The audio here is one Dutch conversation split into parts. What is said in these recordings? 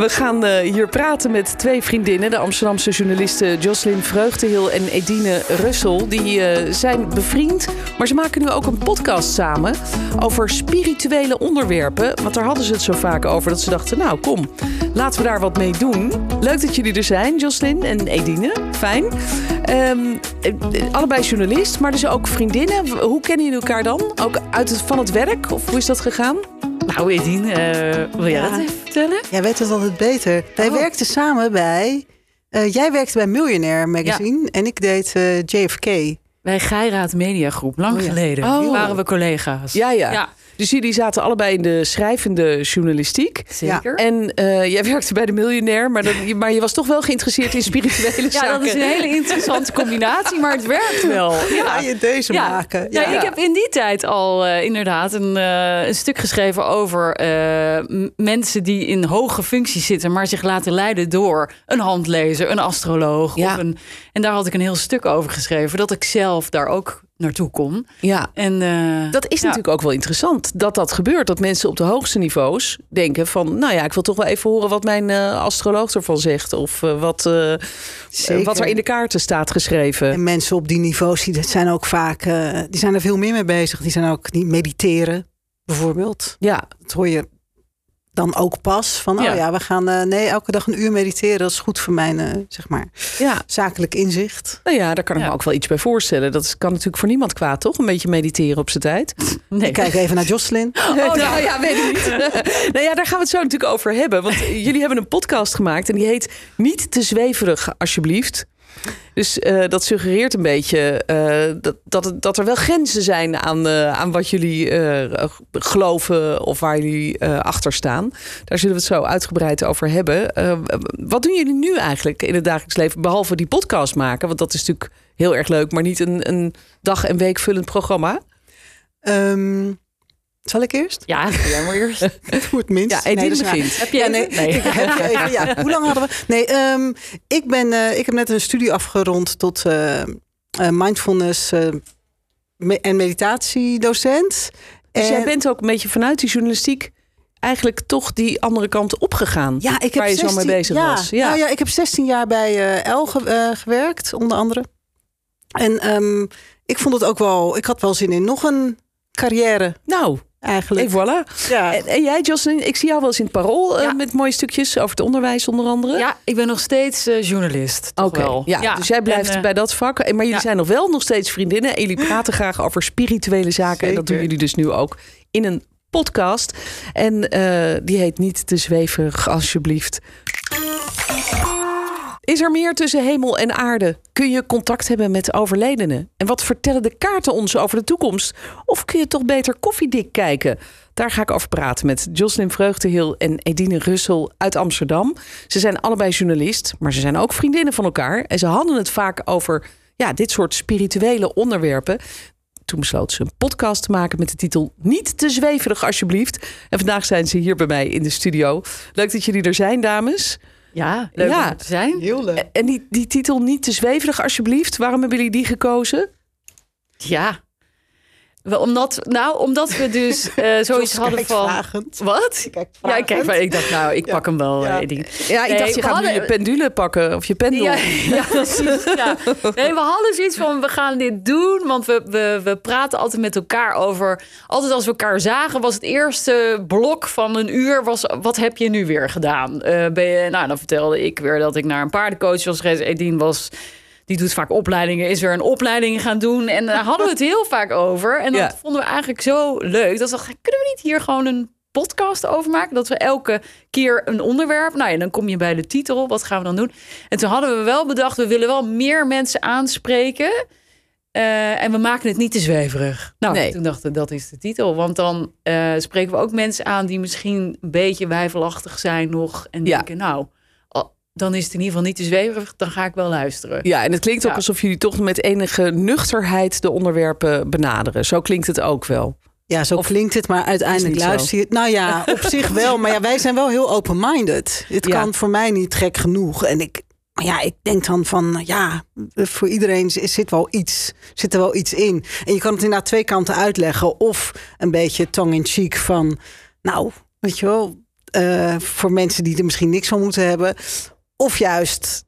We gaan eh, hier praten met twee vriendinnen, de Amsterdamse journalisten Jocelyn Vreugdehil en Edine Russel. Die eh, zijn bevriend, maar ze maken nu ook een podcast samen over spirituele onderwerpen. Want daar hadden ze het zo vaak over dat ze dachten, nou kom, laten we daar wat mee doen. Leuk dat jullie er zijn, Jocelyn en Edine. Fijn. Ehm, eh, allebei journalist, maar dus ook vriendinnen. Hoe kennen jullie elkaar dan? Ook uit van het werk? Of hoe is dat gegaan? Nou, Edien, eh, wil jij Ja. dat even vertellen? Jij weet het altijd beter. Wij Oh. werkten samen bij. eh, jij werkte bij Millionaire Magazine en ik deed eh, JFK. Bij Geiraat Media Groep, lang Oh ja. geleden. Oh. waren we collega's. Ja, ja. Ja, Dus jullie zaten allebei in de schrijvende journalistiek. zeker. En eh, jij werkte bij de miljonair, maar, dat- maar je was toch wel geïnteresseerd in spirituele Ja, zaken. dat is een hele interessante combinatie, maar het werkt wel. Ga je deze Ja. maken? Ja, ik heb in die tijd al eh, inderdaad een, eh, een stuk geschreven over eh, mensen die in hoge functies zitten, maar zich laten leiden door een handlezer, een astroloog. Ja. Of een, en daar had ik een heel stuk over geschreven, dat ik zelf daar ook naartoe kon. Ja. En, eh, Dat is ja. natuurlijk ook wel interessant dat dat gebeurt. Dat mensen op de hoogste niveaus denken van... nou ja, ik wil toch wel even horen wat mijn eh, astroloog ervan zegt. Of eh, wat, eh, wat er in de kaarten staat geschreven. En mensen op die niveaus die dat zijn ook vaak. eh, die zijn er veel meer mee bezig. Die zijn ook niet mediteren, bijvoorbeeld. Ja, Dat hoor je dan ook pas van. Oh Ja. ja, we gaan eh, nee elke dag een uur mediteren. Dat is goed voor mijn eh, zeg maar ja. zakelijk inzicht. Nou ja, daar kan ik me ook wel iets bij voorstellen. Dat kan natuurlijk voor niemand kwaad, toch? Een beetje mediteren op zijn tijd. nee. Ik kijk even naar Jocelyn. nou ja, weet ik niet. nou ja, daar gaan we het zo natuurlijk over hebben. Want jullie hebben een podcast gemaakt en die heet Niet te zweverig, alsjeblieft. Dus eh, dat suggereert een beetje eh, dat, dat, dat er wel grenzen zijn aan, eh, aan wat jullie geloven of waar jullie achter staan. Daar zullen we het zo uitgebreid over hebben. Wat doen jullie nu eigenlijk in het dagelijks leven, behalve die podcast maken? Want dat is natuurlijk heel erg leuk, maar niet een, een dag- en weekvullend programma. Ehm, zal ik eerst? Ja, jij maar eerst. Doe het minst. Ja, Edine dat is waar. begint. Heb je Ja, nee. nee. Ik heb even- ja, hoe lang hadden we? Nee, ehm, ik, ben, eh, ik heb net een studie afgerond tot eh, eh, mindfulness me- en meditatiedocent. Dus En- jij bent ook een beetje vanuit die journalistiek eigenlijk toch die andere kant opgegaan. ja, ik heb waar je zo mee 16 bezig ja, was. Ja. Nou ja, ik heb 16 jaar bij eh El ge- gewerkt, onder andere. En ehm, ik vond het ook wel, ik had wel zin in nog een carrière Nou, eigenlijk. en voilà. ja. En, en jij, Jocelyn, ik zie jou wel eens in het parool eh, Ja. met mooie stukjes over het onderwijs onder andere. Ja, ik ben nog steeds eh, journalist. Oké, wel. ja, dus jij blijft En, eh, bij dat vak. En- Maar jullie ja. zijn nog wel nog steeds vriendinnen. En jullie praten graag over spirituele zaken. En dat doen jullie dus nu ook in een podcast. En eh, die heet Niet te zweverig, alsjeblieft. Is er meer tussen hemel en aarde? Kun je contact hebben met overledenen? En wat vertellen de kaarten ons over de toekomst? Of kun je toch beter koffiedik kijken? Daar ga ik over praten met Jocelyn Vreugdehil en Edine Russel uit Amsterdam. Ze zijn allebei journalist, maar ze zijn ook vriendinnen van elkaar. En ze hadden het vaak over ja, dit soort spirituele onderwerpen. Toen besloot ze een podcast te maken met de titel Niet te zweverig, alsjeblieft. En vandaag zijn ze hier bij mij in de studio. Leuk dat jullie er zijn, dames. Ja, leuk Ja. om te zijn. Heel leuk. En die, die titel Niet te zweverig, alsjeblieft. Waarom hebben jullie die gekozen? Ja. Omdat, nou, omdat we dus eh, zoiets hadden van... vragend. Wat? Ja, ik, kijk, maar ik dacht, nou, ik Ja. pak hem wel, Ja. eh. Ja, ik Nee, dacht je gaat nu je pendule pakken of je pendel. Ja, ja, precies. Ja. Nee, we hadden zoiets van, we gaan dit doen. Want we, we, we praten altijd met elkaar over... Altijd als we elkaar zagen, was het eerste blok van een uur... Was, wat heb je nu weer gedaan? Eh, ben je, nou, dan vertelde ik weer dat ik naar een paardencoach was geweest. Edien was... Die doet vaak opleidingen, is weer een opleiding gaan doen. En daar hadden we het heel vaak over. En dat Ja. vonden we eigenlijk zo leuk. Dat we dachten, kunnen we niet hier gewoon een podcast over maken? Dat we elke keer een onderwerp... Nou ja, dan kom je bij de titel. Wat gaan we dan doen? En toen hadden we wel bedacht, we willen wel meer mensen aanspreken. Eh, en we maken het niet te zweverig. Nou, Nee. toen dachten we, dat is de titel. Want dan eh, spreken we ook mensen aan die misschien een beetje wijfelachtig zijn nog. En Ja. denken, nou, dan is het in ieder geval niet te zweverig. Dan ga ik wel luisteren. Ja, en het klinkt ook Ja. alsof jullie toch met enige nuchterheid de onderwerpen benaderen. Zo klinkt het ook wel. Ja, zo Of klinkt het, maar uiteindelijk luister je... Nou ja, op zich wel. Maar ja, wij zijn wel heel open-minded. Het Ja. kan voor mij niet gek genoeg. En ik Maar ja, ik denk dan van, ja, voor iedereen zit wel iets, zit er wel iets in. En je kan het inderdaad twee kanten uitleggen. Of een beetje tong-in-cheek van, nou, weet je wel, eh, voor mensen die er misschien niks van moeten hebben. Of juist,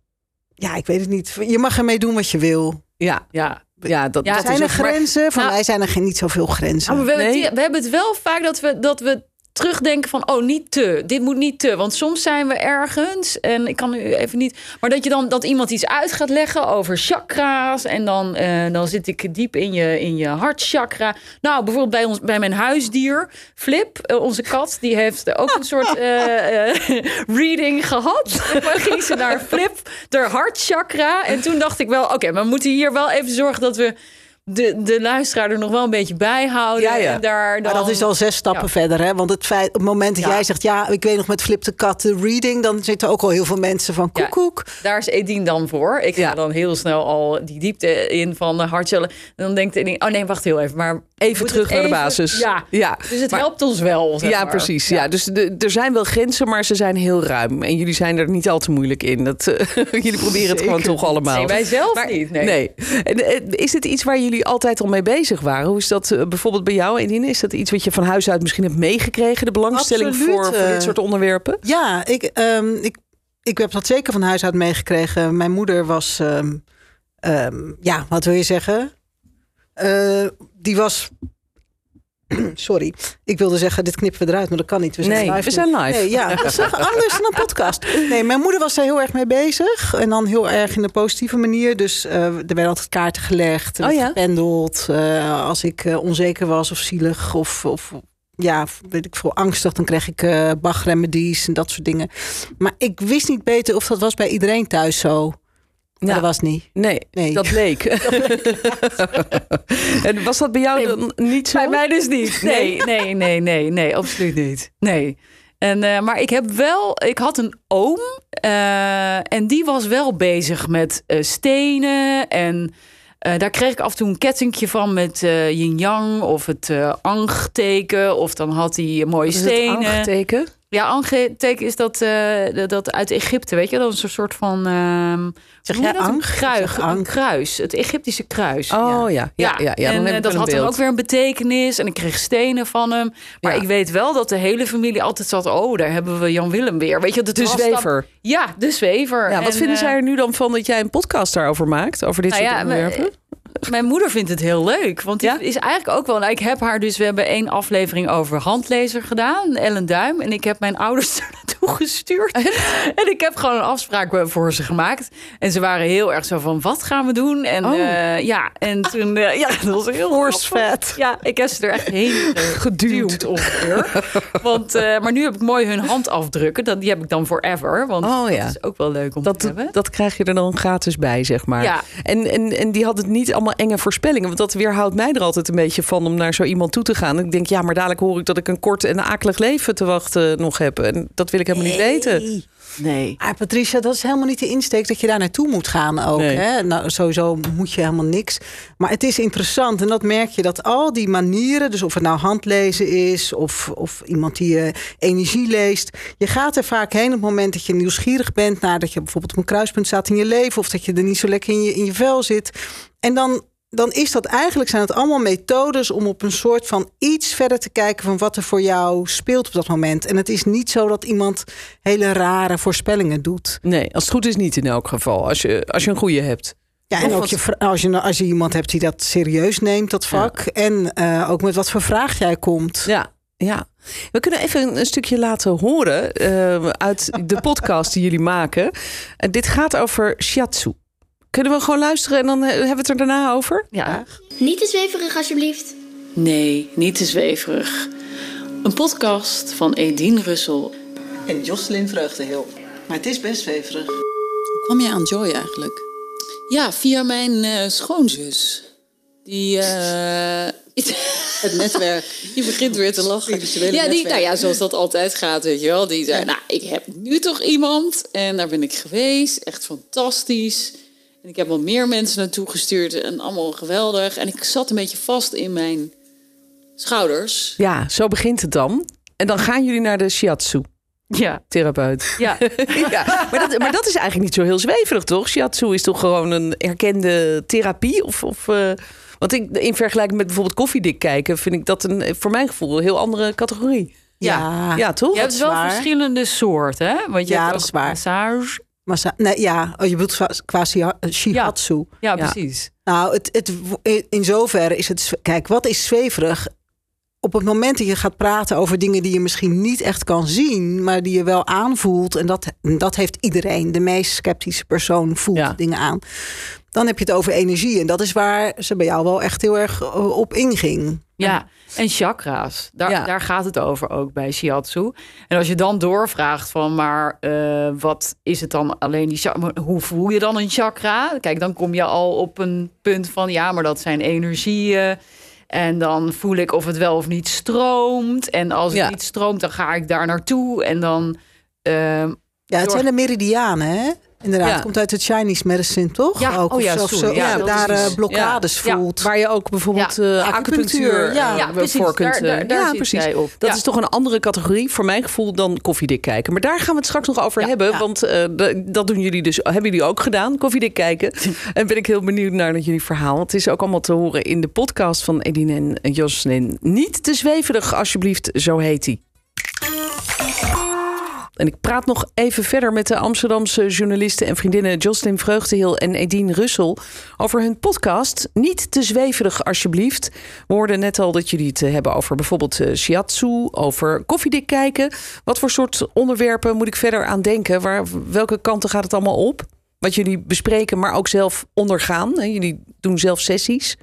ja, ik weet het niet. Je mag ermee doen wat je wil. Ja, Ja. ja dat, Ja, dat Zijn is er maar- grenzen? Voor Nou- mij zijn er geen, niet zoveel grenzen. Maar we, hebben Nee. het, we hebben het wel vaak dat we, dat we terugdenken van... oh, niet te. Dit moet niet te. Want soms zijn we ergens... en ik kan nu even niet... maar dat je dan dat iemand iets uit gaat leggen over chakra's... en dan, eh, dan zit ik diep in je, in je hartchakra. Nou, bijvoorbeeld bij, ons, bij mijn huisdier, Flip, eh, onze kat... die heeft ook een soort eh, reading gehad. En dan ging ze naar Flip, haar hartchakra. En toen dacht ik wel, oké, maar we moeten hier wel even zorgen dat we... De, de luisteraar er nog wel een beetje bij houden. Ja, ja. En daar dan, Maar dat is al zes stappen Ja. verder. Hè? Want het feit, op het moment dat jij zegt... ja, ik weet nog met Flip de Kat de reading... dan zitten ook al heel veel mensen van koekoek. Daar is Edien dan voor. Ik ga dan heel snel al die diepte in van de hartcellen. En dan denkt Edien, oh nee, wacht heel even. Maar Even terug naar de basis. Ja, ja. dus het Maar- helpt ons wel. zeg Ja, maar. precies. Ja. Dus de, er zijn wel grenzen, maar ze zijn heel ruim. En jullie zijn er niet al te moeilijk in. Dat, eh, jullie proberen het gewoon toch allemaal. Nee, wij zelf Maar- niet. Nee. Nee. En, eh, is het iets waar jullie altijd al mee bezig waren? Hoe is dat eh, bijvoorbeeld bij jou, Edine? Is dat iets wat je van huis uit misschien hebt meegekregen? De belangstelling Absoluut, voor, voor dit soort onderwerpen? Ja, ik, ehm, ik, ik heb dat zeker van huis uit meegekregen. Mijn moeder was... ehm, ehm, ja, wat wil je zeggen? Eh, die was... Sorry, ik wilde zeggen, dit knippen we eruit, maar dat kan niet. We zijn Nee, live we nu. zijn live. Nee, ja, dat is anders dan een podcast. Nee, mijn moeder was daar heel erg mee bezig. En dan heel erg in een positieve manier. Dus eh, er werden altijd kaarten gelegd, Oh ja? gependeld. Eh, als ik eh, onzeker was of zielig of, of ja, weet ik veel, angstig, dan kreeg ik eh Bach-remedies en dat soort dingen. Maar ik wist niet beter of dat was bij iedereen thuis zo. Ja. dat was niet. Nee, Nee. dat leek. en was dat bij jou dan niet zo? Bij mij dus niet. Nee, nee, nee, nee, nee, absoluut niet. Nee. En, eh, maar ik heb wel, ik had een oom eh, en die was wel bezig met eh, stenen en daar kreeg ik af en toe een kettingje van met yin-yang of het ang-teken of dan had hij mooie Is het stenen. Aangeteken? Ja, ang-teken is dat, eh, dat uit Egypte, weet je, dat is een soort van ehm Zeg jij dat? ang? Een kruis, ang. het Egyptische kruis. Oh ja, ja, ja. ja, en eh, dat had dan ook weer een betekenis. En ik kreeg stenen van hem. Maar Ja. ik weet wel dat de hele familie altijd zat... oh, daar hebben we Jan Willem weer. Weet je, de De zwever. Ja, de zwever. Ja, wat En, vinden eh, zij er nu dan van dat jij een podcast daarover maakt? Over dit nou soort ja, onderwerpen? Mijn- moeder vindt het heel leuk. Want die Ja? is eigenlijk ook wel... Nou, ik heb haar dus... We hebben één aflevering over handlezer gedaan. Ellen Duim. En ik heb mijn ouders er naartoe gestuurd. En ik heb gewoon een afspraak voor ze gemaakt. En ze waren heel erg zo van... Wat gaan we doen? En Oh. eh, ja, en toen... eh, ja, dat was heel fat. Ja, ik heb ze er echt heen eh, geduwd ongeveer. Want, maar nu heb ik mooi hun handafdrukken. Dat, die heb ik dan forever. Want Oh ja. dat is ook wel leuk om te Dat, hebben. dat krijg je er dan gratis bij, zeg maar. Ja. En, en, en die had het niet allemaal enge voorspellingen. Want dat weerhoudt mij er altijd een beetje van om naar zo iemand toe te gaan. Ik denk, ja, maar dadelijk hoor ik dat ik een kort en akelig leven te wachten nog heb. En dat wil ik helemaal niet weten. Nee. Ah, Patricia, dat is helemaal niet de insteek dat je daar naartoe moet gaan ook. Nee. Hè? Nou, sowieso moet je helemaal niks. Maar het is interessant en dat merk je dat al die manieren, dus of het nou handlezen is of, of iemand die je energie leest, je gaat er vaak heen op het moment dat je nieuwsgierig bent naar dat je bijvoorbeeld op een kruispunt staat in je leven of dat je er niet zo lekker in je, in je vel zit. En dan dan is dat eigenlijk zijn het allemaal methodes om op een soort van iets verder te kijken van wat er voor jou speelt op dat moment. En het is niet zo dat iemand hele rare voorspellingen doet. Nee, als het goed is niet in elk geval. Als je, als je een goede hebt. Ja, en ook je, als, je, als je iemand hebt die dat serieus neemt, dat vak. En eh, ook met wat voor vraag jij komt. Ja, ja. We kunnen even een, stukje laten horen eh, uit de podcast die jullie maken. En dit gaat over shiatsu. Kunnen we gewoon luisteren en dan eh, hebben we het er daarna over? Ja. Niet te zweverig, alsjeblieft. Nee, niet te zweverig. Een podcast van Edien Russel. En Jocelyn vreugde heel. Maar het is best zweverig. Hoe kwam je aan Joy eigenlijk? Ja, via mijn eh, schoonzus. Die. eh, Het netwerk. Die begint weer te lachen. Spirituele Ja, die, netwerk. nou ja, zoals dat altijd gaat, weet je wel. Die zei, nou, ik heb nu toch iemand. En daar ben ik geweest. Echt fantastisch. En ik heb wel meer mensen naartoe gestuurd. En allemaal geweldig. En ik zat een beetje vast in mijn schouders. Ja, zo begint het dan. En dan gaan jullie naar de shiatsu. Ja, therapeut. ja. ja, maar, dat, maar dat is eigenlijk niet zo heel zweverig, toch? Shiatsu is toch gewoon een erkende therapie? Of, of, eh, want ik, in vergelijking met bijvoorbeeld koffiedik kijken... vind ik dat een, voor mijn gevoel een heel andere categorie. Ja. Ja, toch? Je hebt wel waar. verschillende soorten, hè? Want je Ja, hebt dat ook is waar. massage. Massa- nee, ja, oh, je bedoelt qua- shia- shihatsu. Ja, Ja. precies. Nou, het, het, in zoverre is het. Kijk, wat is zweverig? Op het moment dat je gaat praten over dingen die je misschien niet echt kan zien, maar die je wel aanvoelt, en dat, dat heeft iedereen, de meest sceptische persoon voelt Ja. dingen aan. Dan heb je het over energie. En dat is waar ze bij jou wel echt heel erg eh, op inging. Ja, en chakra's. Daar, Ja. daar gaat het over ook bij shiatsu. En als je dan doorvraagt van, maar eh, wat is het dan alleen die chakra? Hoe voel je dan een chakra? Kijk, dan kom je al op een punt van, ja, maar dat zijn energieën. En dan voel ik of het wel of niet stroomt. En als het Ja. niet stroomt, dan ga ik daar naartoe. En dan... ehm, Ja, het Door- zijn de meridianen, hè? Inderdaad, Ja. het komt uit het Chinese medicine, toch? Ja, Ook, oh ja, of, zo, Ja, dat daar is- eh, blokkades voelt. Waar je ook bijvoorbeeld eh, acupunctuur, ja. eh, precies. voor kunt. Daar, eh, daar, daar ja, precies. op. Dat is toch een andere categorie, voor mijn gevoel, dan koffiedik kijken. Maar daar gaan we het straks nog over hebben. Want eh, dat doen jullie dus, hebben jullie ook gedaan, koffiedik kijken. en ben ik heel benieuwd naar jullie verhaal. Het is ook allemaal te horen in de podcast van Edine en Jocelyn. Niet te zweverig, alsjeblieft, zo heet hij. En ik praat nog even verder met de Amsterdamse journalisten en vriendinnen Jocelyn Vreugdehil en Edine Russel over hun podcast. Niet te zweverig, alsjeblieft. We hoorden net al dat jullie het eh, hebben over bijvoorbeeld eh, shiatsu, over koffiedik kijken. Wat voor soort onderwerpen moet ik verder aan denken? Waar, welke kanten gaat het allemaal op? Wat jullie bespreken, maar ook zelf ondergaan. Jullie doen zelf sessies.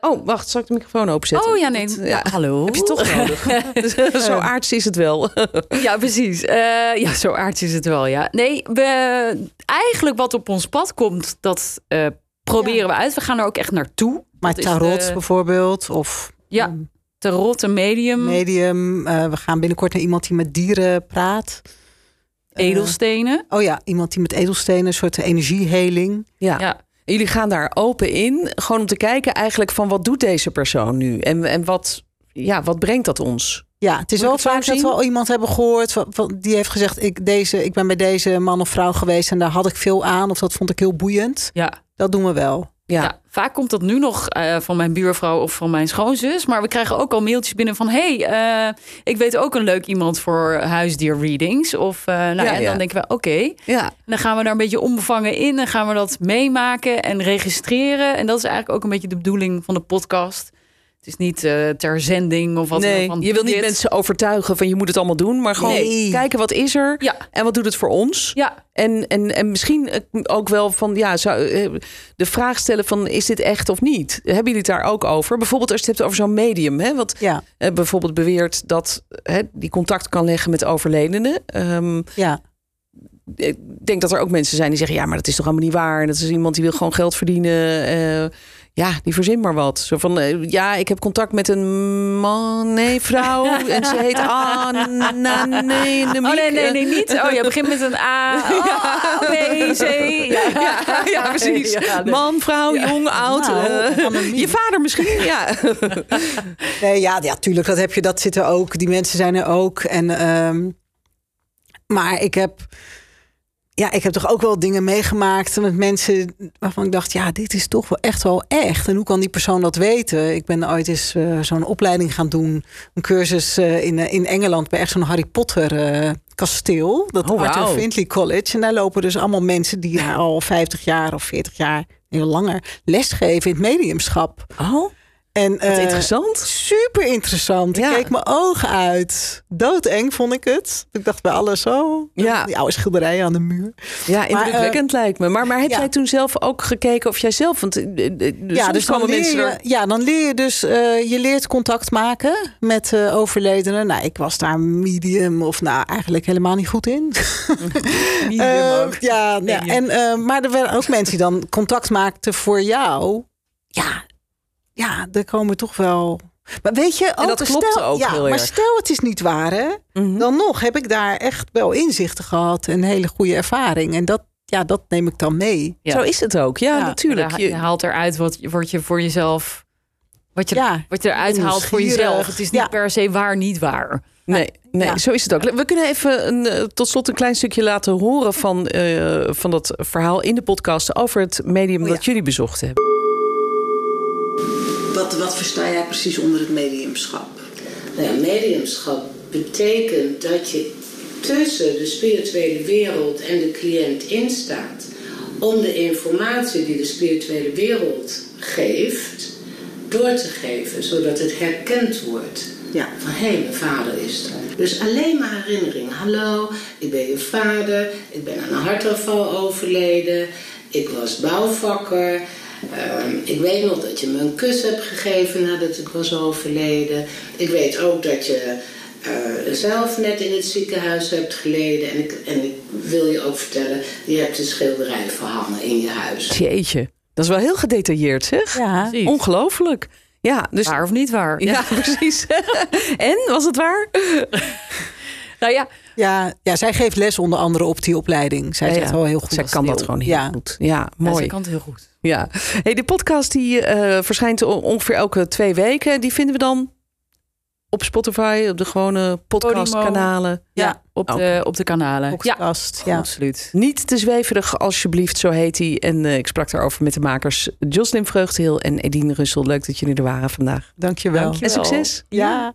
Oh, wacht, zal ik de microfoon openzetten? Oh ja, nee. Dat, Ja, hallo. Heb je toch nodig? Zo aards is het wel. Ja, precies. Eh, ja, zo aards is het wel, ja. Nee, we, eigenlijk wat op ons pad komt, dat eh, proberen we uit. We gaan er ook echt naartoe. Maar Dat tarot de- bijvoorbeeld, of Ja, mm, tarot, een medium, medium. Eh, we gaan binnenkort naar iemand die met dieren praat. Edelstenen. oh ja, iemand die met edelstenen, een soort energieheling. Ja. Jullie gaan daar open in, gewoon om te kijken eigenlijk van wat doet deze persoon nu en, en wat, ja, wat brengt dat ons? Ja, het is wel het vaak dat we al iemand hebben gehoord van, van- die heeft gezegd: ik, deze, ik ben bij deze man of vrouw geweest en daar had ik veel aan of dat vond ik heel boeiend. Ja. Dat doen we wel. Ja, Ja. vaak komt dat nu nog eh, van mijn buurvrouw of van mijn schoonzus. Maar we krijgen ook al mailtjes binnen van... hey, eh, ik weet ook een leuk iemand voor huisdierreadings. Of, eh, nou, Ja, en ja. dan denken we, oké. ja. Dan gaan we daar een beetje onbevangen in. En gaan we dat meemaken en registreren. En dat is eigenlijk ook een beetje de bedoeling van de podcast. Het is niet eh, ter zending of wat dan nee, van je wil niet dit. mensen overtuigen van je moet het allemaal doen, maar gewoon Nee. kijken wat is er Ja, en wat doet het voor ons. ja, En, en, en misschien eh, ook wel van, ja, zou, eh, de vraag stellen van, is dit echt of niet? Hebben jullie het daar ook over? Bijvoorbeeld als je het hebt over zo'n medium, hè, wat Ja, eh, bijvoorbeeld beweert dat hè, die contact kan leggen met overledenen. Ehm, ja. ik denk dat er ook mensen zijn die zeggen: ja, maar dat is toch helemaal niet waar. Dat is iemand die wil gewoon geld verdienen. Eh, ja, die verzint maar wat. Zo van: eh, ja, ik heb contact met een man, nee, vrouw. en ze heet Anna, nee, Oh nee, nee, nee, niet. Oh, je begint met een A, oh, B, C. Ja, Ja, ja, precies. Nee. Man, vrouw, jong, oud. Nou, eh, je vader misschien, ja. Nee, ja, ja, tuurlijk, dat heb je, dat zit er ook. Die mensen zijn er ook. En, ehm, maar ik heb, ja, ik heb toch ook wel dingen meegemaakt met mensen waarvan ik dacht, ja, dit is toch wel echt wel echt. En hoe kan die persoon dat weten? Ik ben ooit eens eh, zo'n opleiding gaan doen, een cursus eh, in, eh, in Engeland bij echt zo'n Harry Potter kasteel, dat Oh, Arthur wauw. Findlay College. En daar lopen dus allemaal mensen die al 50 jaar of 40 jaar, heel langer, lesgeven in het mediumschap. Oh, En, wat eh, interessant. Super interessant. Ja. Ik keek mijn ogen uit. Doodeng vond ik het. Ik dacht bij alles zo. Ja. Die oude schilderijen aan de muur. Ja, indrukwekkend lijkt me. Maar, maar heb ja. jij toen zelf ook gekeken of jij zelf... Want, eh, eh, eh, ja, dus dan leer, mensen je, er... ja, dan leer je dus... eh, je leert contact maken met eh, overledenen. Nou, ik was daar medium of nou eigenlijk helemaal niet goed in. Medium Eh, ook. ja, ja, Medium. en, eh, maar er waren ook mensen die dan contact maakten voor jou. Ja, ja, er komen toch wel... Maar weet je, ook, dat klopt stel, ook ja, heel maar erg. stel het is niet waar, hè? Mhm. dan nog heb ik daar echt wel inzichten gehad en een hele goede ervaring. En dat, ja, dat neem ik dan mee. Ja. Zo is het ook. Ja, Ja, natuurlijk. Je, haalt eruit wat, wat je voor jezelf... Wat je, Ja, wat je eruit haalt voor jezelf. Het is niet Ja. per se waar, niet waar. Nee, nee Ja. zo is het ook. We kunnen even een, eh, tot slot een klein stukje laten horen van, eh, van dat verhaal in de podcast over het medium Oh ja. dat jullie bezocht hebben. Wat, wat versta jij precies onder het mediumschap? Nou ja, mediumschap betekent dat je tussen de spirituele wereld en de cliënt instaat om de informatie die de spirituele wereld geeft door te geven, zodat het herkend wordt. Ja. Van hé, mijn vader is er. Dus alleen maar herinnering. Hallo, ik ben je vader. Ik ben aan een hartaanval overleden. Ik was bouwvakker. Ehm, ik weet nog dat je me een kus hebt gegeven nadat ik was overleden. Ik weet ook dat je eh, zelf net in het ziekenhuis hebt geleden. En ik, en ik wil je ook vertellen, je hebt een schilderij verhangen in je huis. Jeetje, dat is wel heel gedetailleerd zeg. Ja. Precies. Ongelooflijk. Ja, dus... Waar of niet waar? Ja, precies. en, was het waar? Nou ja, Ja, ja, zij geeft les onder andere op die opleiding. Zij Ja, zegt wel heel goed. Zij kan dat gewoon heel ja. goed. Ja, ja, mooi. zij kan het heel goed. Ja. Hey, de podcast die eh, verschijnt ongeveer elke twee weken. Die vinden we dan op Spotify, op de gewone podcastkanalen. Ja, op de, op de kanalen. Ja, Podcast, ja. absoluut. Niet te zweverig, alsjeblieft, zo heet hij. En eh, ik sprak daarover met de makers Jocelyn Vreugdeheel en Edine Russel. Leuk dat jullie er waren vandaag. Dankjewel. Dank je. En succes. Ja.